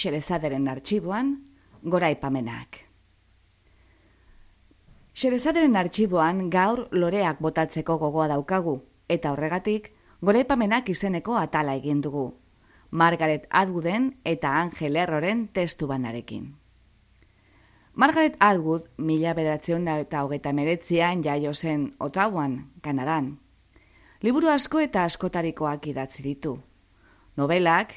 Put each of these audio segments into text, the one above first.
Xerezaderen arxiboan goraipamenak. Xerezaderen arxiboan gaur loreak botatzeko gogoa daukagu, eta horregatik goraipamenak izeneko atala egin dugu. Margaret Atwooden eta Angel Erroren testu banarekin. Margaret Atwood, mila bederatzeon da eta hogeta meretzian jaio zen Ottawaan, Kanadan. Liburu asko eta askotarikoak idatzi ditu. Novelak,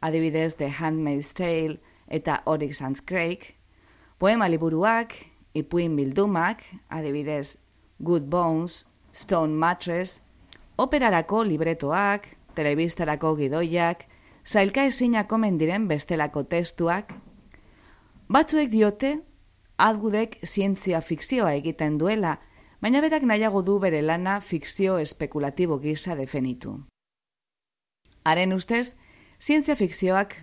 adibidez The Handmaid's Tale eta Oryx and Craig, poema liburuak, ipuin bildumak, adibidez Good Bones, Stone Mattress, operarako libretoak, telebistarako gidoiak, zailka ezinako mendiren bestelako testuak. Batzuek diote, adgudek zientzia fikzioa egiten duela, baina berak nahiago du bere lana fikzio espekulatibo gisa definitu. Haren ustez, zientzia fikzioak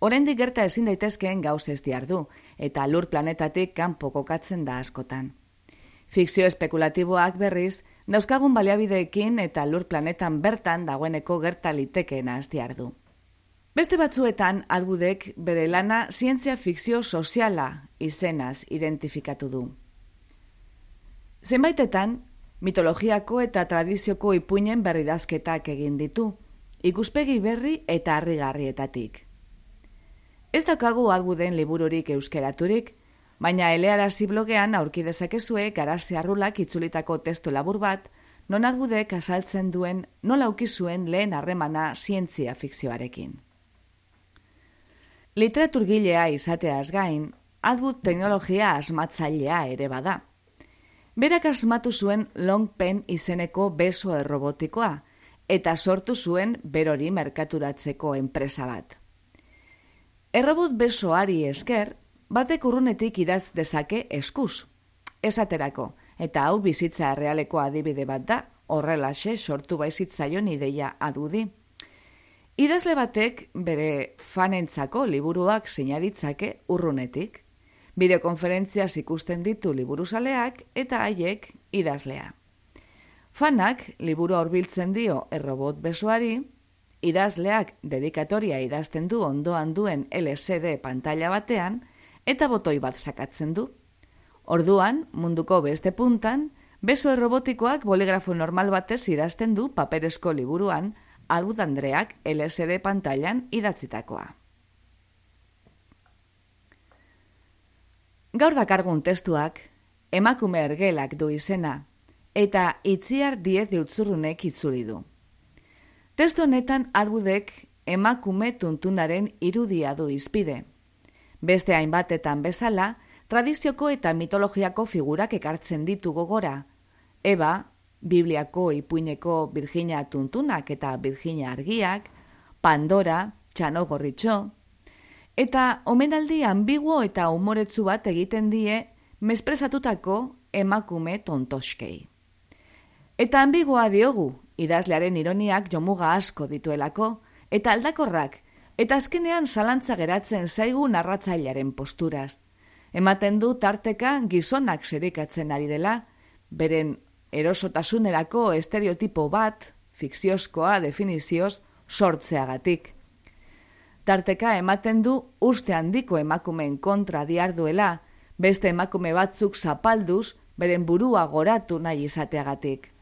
oraindik gerta ezin daitezkeen gauz ez diardu, eta lur planetatik kanpo kokatzen da askotan. Fikzio espekulatiboak berriz, dauzkagun baliabideekin eta lur planetan bertan dagoeneko gerta litekeena ez diardu. Beste batzuetan, adbudek bere lana zientzia fikzio soziala izenaz identifikatu du. Zenbaitetan, mitologiako eta tradizioko ipuinen berridazketak egin ditu, ikuspegi berri eta harrigarrietatik. Ez daukagu adbuden libururik euskeraturik, baina elearazi blogean aurki dezakezue garazi arrulak itzulitako testu labur bat, non adbudek asaltzen duen nola zuen lehen harremana zientzia fikzioarekin. Literaturgilea izateaz gain, adbud teknologia asmatzailea ere bada. Berak asmatu zuen long pen izeneko beso errobotikoa, eta sortu zuen berori merkaturatzeko enpresa bat. Errobot besoari esker, batek urrunetik idaz dezake eskuz. Esaterako, eta hau bizitza errealeko adibide bat da, horrelaxe sortu baizitzaion ideia adudi. Idazle batek bere fanentzako liburuak sinaditzake urrunetik. Bideokonferentziaz ikusten ditu liburuzaleak eta haiek idazlea. Fanak liburu horbiltzen dio errobot besoari, idazleak dedikatoria idazten du ondoan duen LCD pantalla batean eta botoi bat sakatzen du. Orduan, munduko beste puntan, beso errobotikoak boligrafo normal batez idazten du paperezko liburuan Albud Andreak LCD pantailan idatzitakoa. Gaur dakargun testuak, emakume ergelak du izena, eta itziar diez deutzurunek itzuli du. Testo honetan adbudek emakume tuntunaren irudia du izpide. Beste hainbatetan bezala, tradizioko eta mitologiako figurak ekartzen ditu gogora. Eba, Bibliako ipuineko Virginia tuntunak eta Virginia argiak, Pandora, Txano gorritxo, eta omenaldi ambiguo eta umoretzu bat egiten die mespresatutako emakume tontoskei. Eta ambigoa diogu, idazlearen ironiak jomuga asko dituelako, eta aldakorrak, eta azkenean zalantza geratzen zaigu narratzailaren posturaz. Ematen du tarteka gizonak zerikatzen ari dela, beren erosotasunerako estereotipo bat, fikziozkoa definizioz, sortzeagatik. Tarteka ematen du uste handiko emakumeen kontra diarduela, beste emakume batzuk zapalduz, beren burua goratu nahi izateagatik.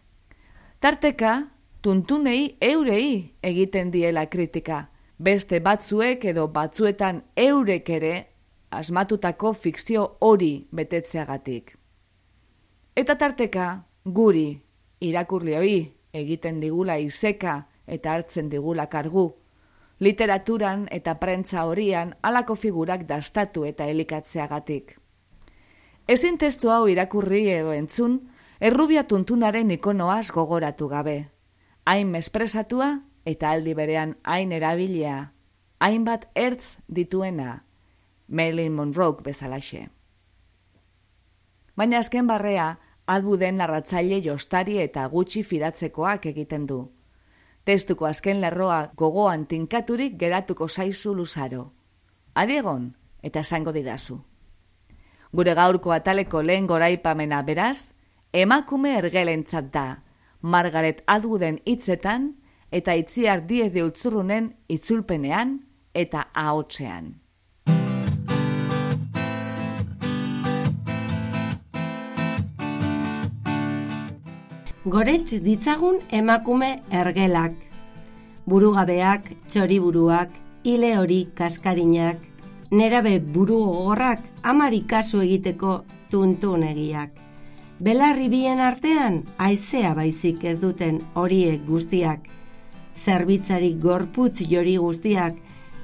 Tarteka, tuntunei eurei egiten diela kritika. Beste batzuek edo batzuetan eurek ere asmatutako fikzio hori betetzeagatik. Eta tarteka, guri, irakurlioi egiten digula izeka eta hartzen digula kargu. Literaturan eta prentza horian alako figurak dastatu eta elikatzeagatik. Ezin testu hau irakurri edo entzun, errubia tuntunaren ikonoaz gogoratu gabe. Hain mespresatua eta aldi berean hain erabilia, hainbat ertz dituena, Marilyn Monroe bezalaxe. Baina azken barrea, albuden narratzaile jostari eta gutxi fidatzekoak egiten du. Testuko azken lerroa gogoan tinkaturik geratuko zaizu luzaro. Adiegon eta esango didazu. Gure gaurko ataleko lehen goraipamena beraz, emakume ergelentzat da, Margaret Atwooden hitzetan eta itziar diez de utzurrunen itzulpenean eta ahotsean. Goretz ditzagun emakume ergelak. Burugabeak, txoriburuak, hile hori kaskarinak, nerabe buru gogorrak amari kasu egiteko tuntun egiak. Belarri bien artean, aizea baizik ez duten horiek guztiak. Zerbitzari gorputz jori guztiak,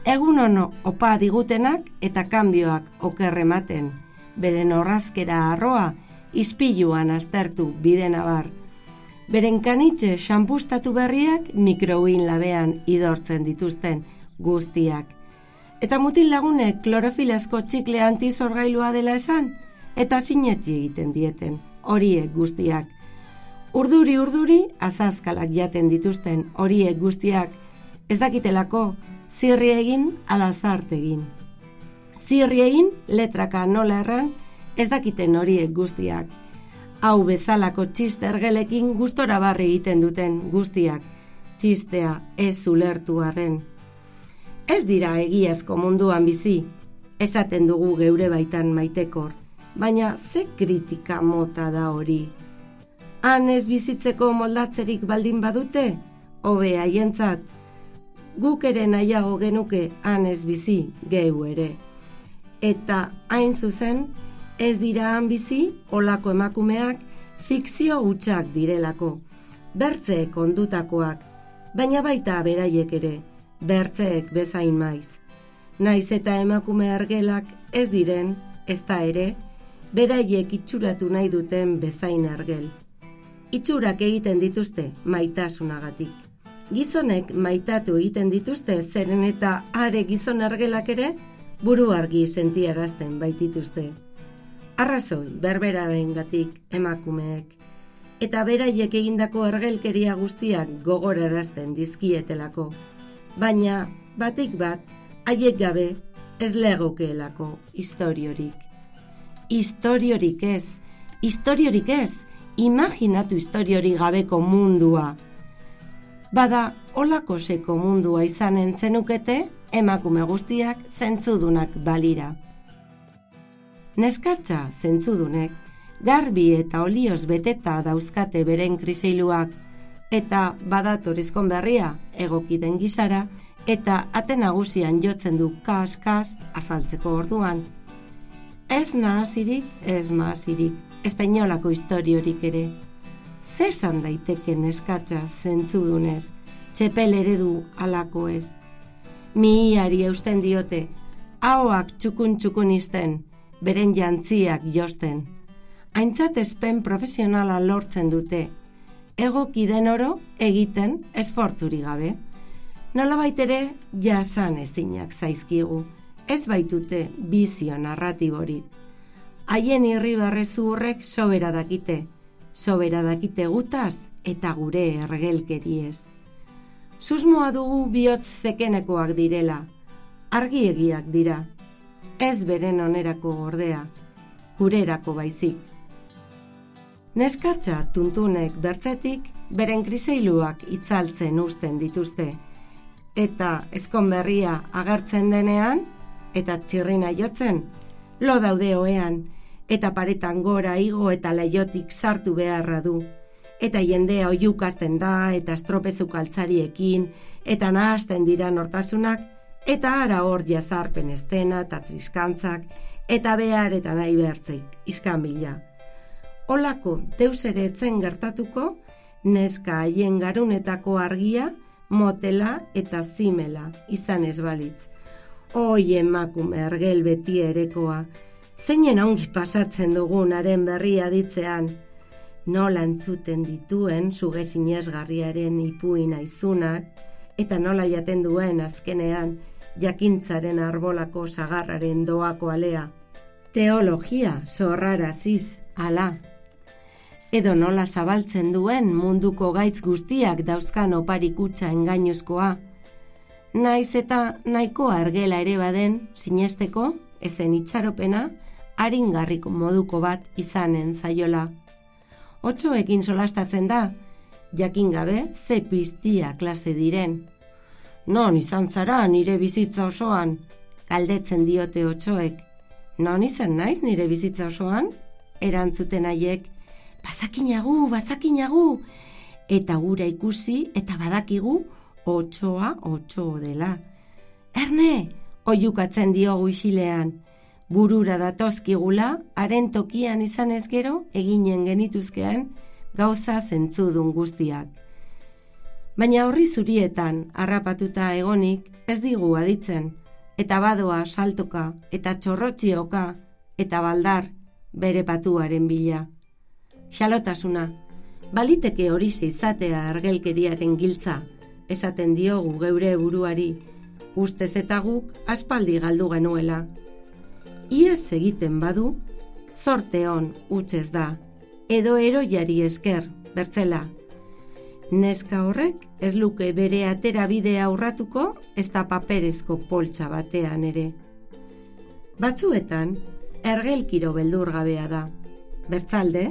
egun ono opa digutenak eta kanbioak okerrematen. Beren horrazkera arroa, ispiluan aztertu biden abar beren kanitxe xampustatu berriak mikrouin labean idortzen dituzten guztiak. Eta mutil lagunek klorofilasko txikle antizorgailua dela esan, eta sinetxi egiten dieten, horiek guztiak. Urduri urduri azazkalak jaten dituzten horiek guztiak, ez dakitelako zirri egin ala egin. Zirri egin letraka nola erran, ez dakiten horiek guztiak hau bezalako txiste ergelekin gustora barri egiten duten guztiak, txistea ez ulertu arren. Ez dira egiazko munduan bizi, esaten dugu geure baitan maitekor, baina ze kritika mota da hori. Han ez bizitzeko moldatzerik baldin badute, hobe haientzat, guk ere nahiago genuke han ez bizi geu ere. Eta hain zuzen, ez dira han bizi, olako emakumeak, fikzio hutsak direlako. Bertzeek ondutakoak, baina baita beraiek ere, bertzeek bezain maiz. Naiz eta emakume argelak ez diren, ez da ere, beraiek itxuratu nahi duten bezain argel. Itxurak egiten dituzte maitasunagatik. Gizonek maitatu egiten dituzte zeren eta are gizon argelak ere, buru argi sentiarazten baitituzte arrazoi berberaren gatik emakumeek, eta beraiek egindako ergelkeria guztiak gogorarazten dizkietelako, baina batik bat, haiek gabe, ez legokeelako historiorik. Historiorik ez, historiorik ez, imaginatu historiorik gabeko mundua. Bada, olako seko mundua izanen zenukete, emakume guztiak zentzudunak balira. Neskatza zentzudunek, garbi eta olioz beteta dauzkate beren kriseiluak, eta badatorizkon berria egokiden gizara, eta ate nagusian jotzen du kas-kas afaltzeko orduan. Ez nahazirik, ez maazirik, ez da inolako historiorik ere. Zesan daiteke neskatza zentzudunez, txepel eredu alako ez. Mihiari eusten diote, hauak txukun txukun izten, beren jantziak josten. Aintzat espen profesionala lortzen dute, egoki den oro egiten esfortzuri gabe. Nola baitere jasan ezinak zaizkigu, ez baitute bizio narratibori. Haien irri barrezu horrek sobera dakite, sobera dakite gutaz eta gure ergelkeriez. Susmoa dugu bihotz zekenekoak direla, argiegiak dira, ez beren onerako ordea, gurerako baizik. Neskatza tuntunek bertzetik beren kriseiluak itzaltzen usten dituzte, eta ezkon berria agertzen denean, eta txirrina jotzen, lo daude oean, eta paretan gora igo eta leiotik sartu beharra du, eta jendea oiukazten da, eta estropezuk altzariekin, eta nahazten dira nortasunak, Eta ara hor jazarpen estena eta triskantzak, eta behar eta nahi behartzeik, iskan bila. Olako deus ere etzen gertatuko, neska haien garunetako argia, motela eta zimela izan ez balitz. Oi emakume argel beti erekoa, zeinen ongi pasatzen dugunaren berria ditzean, nola entzuten dituen zuge sinesgarriaren ipuina izunak, eta nola jaten duen azkenean jakintzaren arbolako sagarraren doako alea. Teologia zorrara ziz, ala, edo nola zabaltzen duen munduko gaitz guztiak dauzkan oparikutsa engainuzkoa. Naiz eta nahiko argela ere baden, sinesteko, ezen itxaropena, haringarriko moduko bat izanen zaiola. Otso ekin solastatzen da, jakin gabe ze piztia klase diren. Non izan zara nire bizitza osoan, galdetzen diote otsoek. Non izan naiz nire bizitza osoan? Erantzuten haiek, bazakinagu, bazakinagu, eta gura ikusi eta badakigu otsoa otso dela. Erne, oiukatzen diogu isilean, burura datozkigula, haren tokian izan ez gero, eginen genituzkean, gauza zentzudun guztiak. Baina horri zurietan, harrapatuta egonik, ez digu aditzen, eta badoa saltoka, eta txorrotxioka, eta baldar, bere patuaren bila xalotasuna, baliteke hori izatea argelkeriaren giltza, esaten diogu geure buruari, ustez eta guk aspaldi galdu genuela. Iez egiten badu, zorte hon utxez da, edo eroiari esker, bertzela. Neska horrek ez luke bere atera bidea aurratuko ez da paperezko poltsa batean ere. Batzuetan, ergelkiro beldurgabea da. Bertzalde,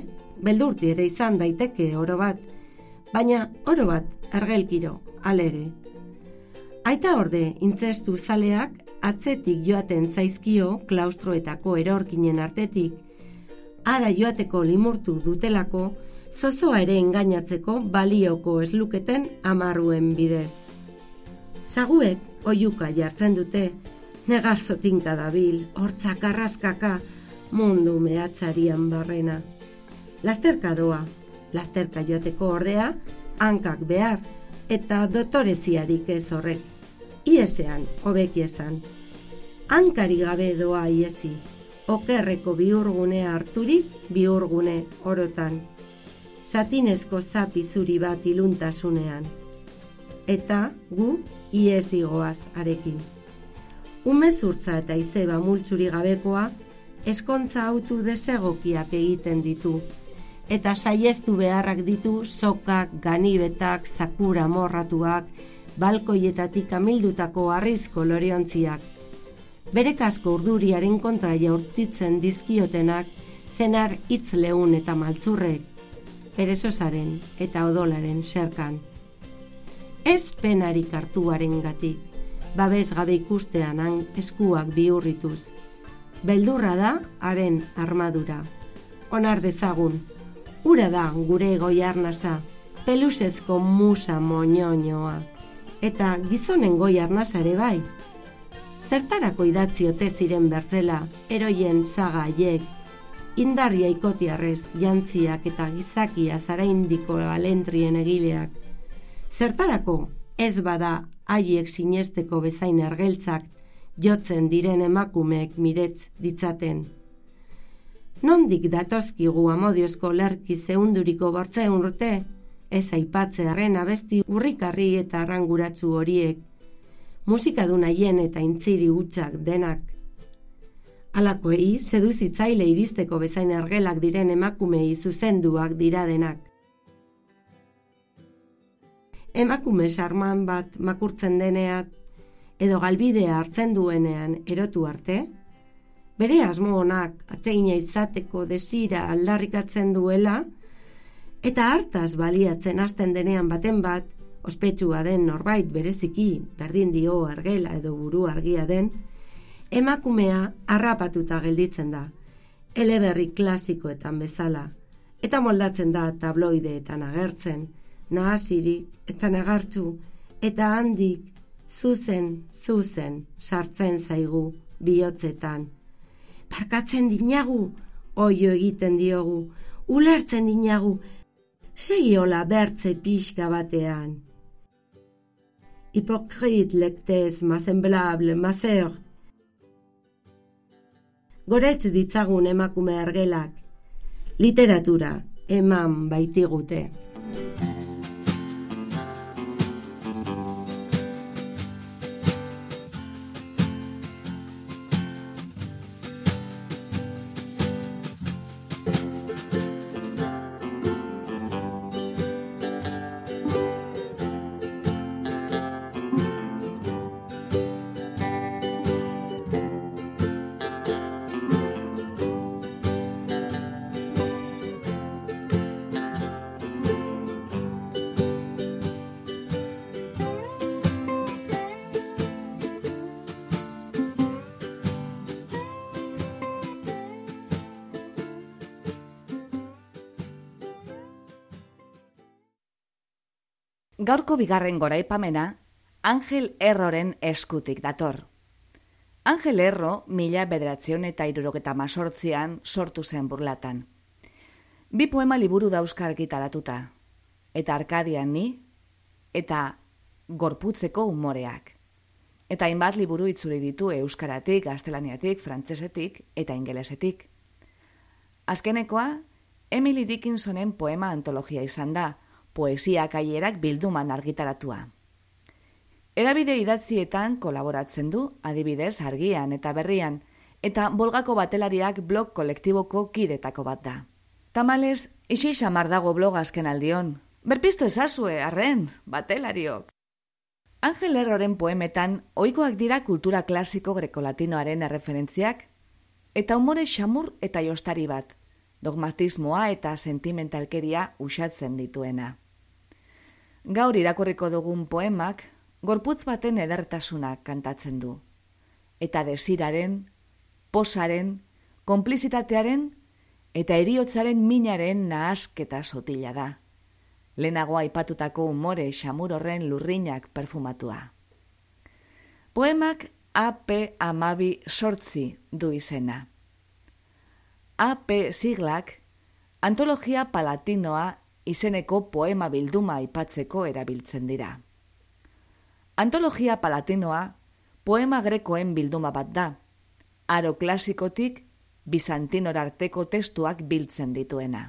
beldurti ere izan daiteke oro bat, baina oro bat argelkiro, alere. Aita orde, intzestu zaleak atzetik joaten zaizkio klaustroetako erorkinen artetik, ara joateko limurtu dutelako, zozoa ere engainatzeko balioko esluketen amarruen bidez. Zaguek oiuka jartzen dute, negarzotinka dabil, hortzak arraskaka, mundu mehatxarian barrena lasterka doa, lasterka joateko ordea, hankak behar, eta dotoreziarik ez horrek. Iesean, hobeki esan. Hankari gabe doa iesi, okerreko biurgune harturik biurgune orotan. Satinezko zapi zuri bat iluntasunean. Eta gu iesi goaz arekin. Umezurtza eta izeba multsuri gabekoa, eskontza autu desegokiak egiten ditu, eta saiestu beharrak ditu sokak, ganibetak, zakura morratuak, balkoietatik amildutako arrizko loriontziak. Bere kasko urduriaren kontra jaurtitzen dizkiotenak, zenar hitz lehun eta maltzurrek, perezosaren eta odolaren serkan. Ez penarik hartuaren gatik, babes gabe ikustean eskuak biurrituz. Beldurra da haren armadura. Onar dezagun, Ura da gure goi arnasa, pelusezko musa moñoñoa. Eta gizonen goi arnasare bai. Zertarako idatzi ote ziren bertzela, eroien saga haiek, indarria ikotiarrez, jantziak eta gizakia zara indiko alentrien egileak. Zertarako ez bada haiek sinesteko bezain ergeltzak, jotzen diren emakumeek miretz ditzaten nondik datozkigu amodiozko lerki zeunduriko bortze urte, ez aipatze arren abesti urrikarri eta arranguratsu horiek, musika du nahien eta intziri utxak denak. Alakoei, seduzitzaile iristeko bezain ergelak diren emakumei zuzenduak dira denak. Emakume sarman bat makurtzen deneat, edo galbidea hartzen duenean erotu arte, bere asmo honak atsegina izateko desira aldarrikatzen duela, eta hartaz baliatzen hasten denean baten bat, ospetsua den norbait bereziki, berdin dio argela edo buru argia den, emakumea harrapatuta gelditzen da, eleberri klasikoetan bezala, eta moldatzen da tabloideetan agertzen, nahasiri eta nagartzu, eta handik, zuzen, zuzen, sartzen zaigu, bihotzetan, parkatzen dinagu, oio egiten diogu, ulertzen dinagu, segi hola bertze pixka batean. hypocrite lectez, ma semblable, ma sœur. Goretz ditzagun emakume argelak, literatura eman baitigute. Gaurko bigarren goraipamena, Angel Erroren eskutik dator. Angel Erro mila bederatzion eta irurogeta masortzian sortu zen burlatan. Bi poema liburu dauzka argitaratuta, eta Arkadian ni, eta gorputzeko umoreak. Eta hainbat liburu itzuri ditu euskaratik, gaztelaniatik, frantsesetik eta ingelesetik. Azkenekoa, Emily Dickinsonen poema antologia izan da, poesia kaierak bilduman argitaratua. Erabide idatzietan kolaboratzen du, adibidez argian eta berrian, eta bolgako batelariak blog kolektiboko kidetako bat da. Tamales, isi xamar dago blog azken aldion. Berpiztu ezazue, arren, batelariok. Angel Erroren poemetan, oikoak dira kultura klasiko grekolatinoaren erreferentziak, eta umore xamur eta jostari bat, dogmatismoa eta sentimentalkeria usatzen dituena. Gaur irakurriko dugun poemak gorputz baten edertasunak kantatzen du. Eta desiraren, posaren, konplizitatearen eta eriotzaren minaren nahasketa sotila da. Lehenago aipatutako umore xamur horren lurrinak perfumatua. Poemak AP amabi sortzi du izena. AP siglak antologia palatinoa izeneko poema bilduma aipatzeko erabiltzen dira. Antologia palatinoa poema grekoen bilduma bat da, aro klasikotik bizantinor arteko testuak biltzen dituena.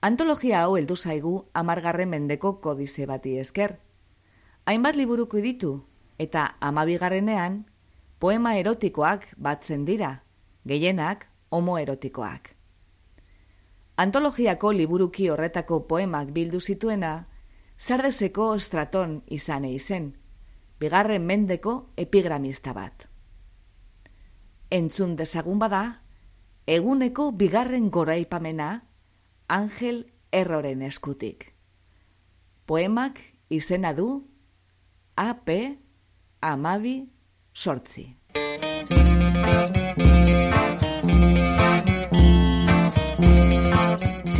Antologia hau heldu zaigu amargarren mendeko kodize bati esker. Hainbat liburuko ditu eta amabigarrenean poema erotikoak batzen dira, gehienak homoerotikoak. Antologiako liburuki horretako poemak bildu zituena, sardezeko straton izan eizen, bigarren mendeko epigramista bat. Entzun dezagun bada, eguneko bigarren goraipamena Angel Erroren eskutik. Poemak izena du AP Amabi Sortzi.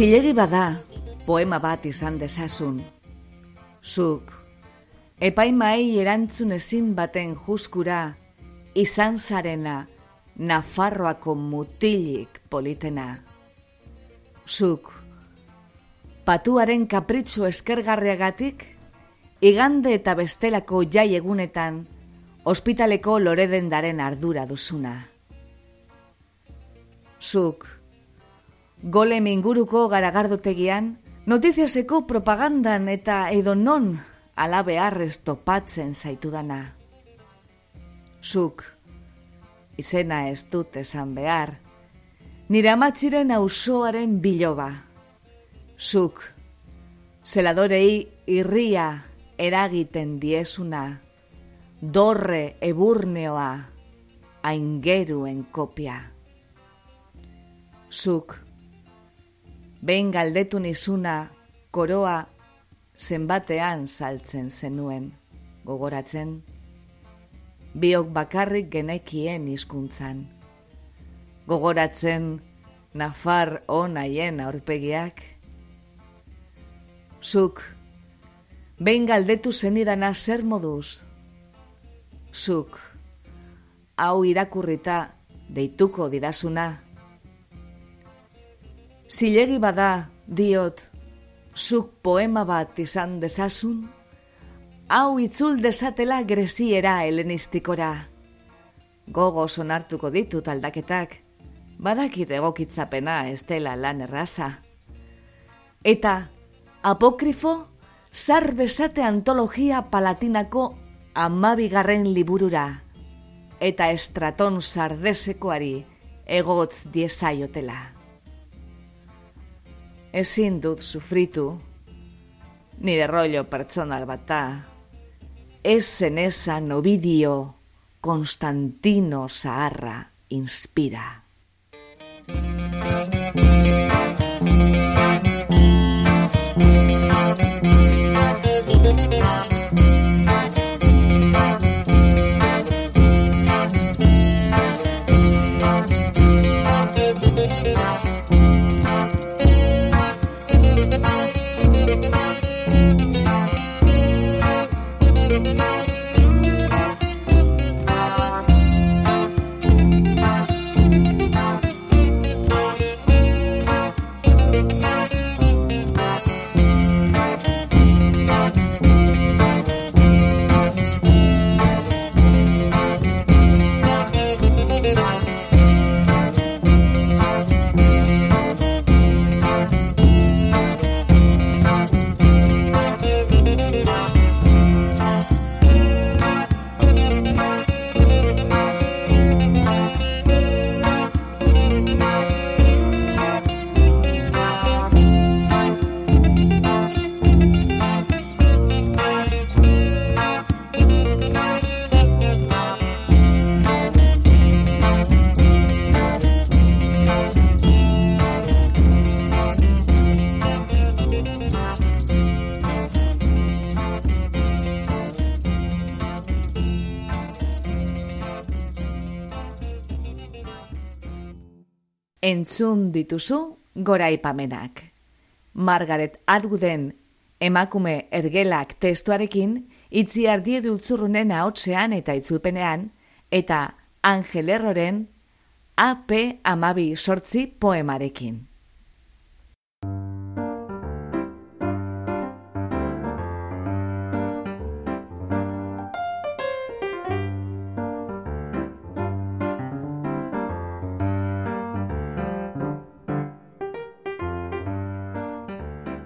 Zilegi bada, poema bat izan dezasun. Zuk, epaimai erantzun ezin baten juskura, izan zarena, Nafarroako mutilik politena. Zuk, patuaren kapritxo eskergarriagatik, igande eta bestelako jai egunetan, ospitaleko loredendaren ardura duzuna. Zuk, Gole minguruko garagardotegian, notiziaseko propagandan eta edo non alabe arrez topatzen zaitudana. Zuk, izena ez dut esan behar, nire amatziren auzoaren biloba. Zuk, zeladorei irria eragiten diezuna, dorre eburneoa, aingeruen kopia. Zuk, behin galdetu nizuna koroa zenbatean saltzen zenuen, gogoratzen, biok bakarrik genekien hizkuntzan. Gogoratzen nafar onaien aurpegiak. Zuk, behin galdetu zenidana zer moduz. Zuk, hau irakurrita deituko didazuna, Zilegi bada, diot, zuk poema bat izan dezasun, hau itzul desatela greziera helenistikora. Gogo sonartuko ditut aldaketak, badakit egokitzapena ez dela lan erraza. Eta, apokrifo, zar besate antologia palatinako amabigarren liburura, eta estraton sardesekoari egotz diezaiotela. Es sin dud sufritu, ni de rollo personal batá, es en esa novidio Constantino Saarra inspira. Entzun dituzu goraipamenak. Margaret Atwooden emakume ergelak testuarekin, itziar diedu utzurrunen ahotsean eta itzulpenean, eta Angel Erroren AP amabi sortzi poemarekin.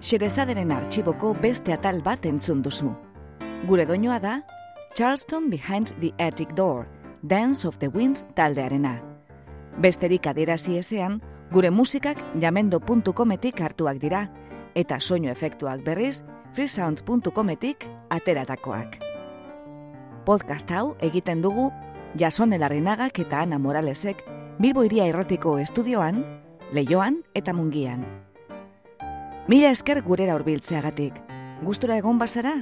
Xerezaderen arxiboko beste atal bat entzun duzu. Gure doinoa da, Charleston Behind the Attic Door, Dance of the Wind taldearena. Besterik adierazi ezean, gure musikak jamendo.cometik hartuak dira, eta soinu efektuak berriz, freesound.cometik ateratakoak. Podcast hau egiten dugu Jason Elarrinagak eta Ana Moralesek Bilbo Iria Errotiko estudioan, Leioan eta Mungian. Mila esker gurera hurbiltzeagatik. Gustura egon bazara?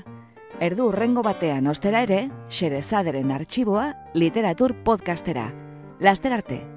Erdu urrengo batean ostera ere, Xerezaderen arxiboa literatur podcastera. Laster arte!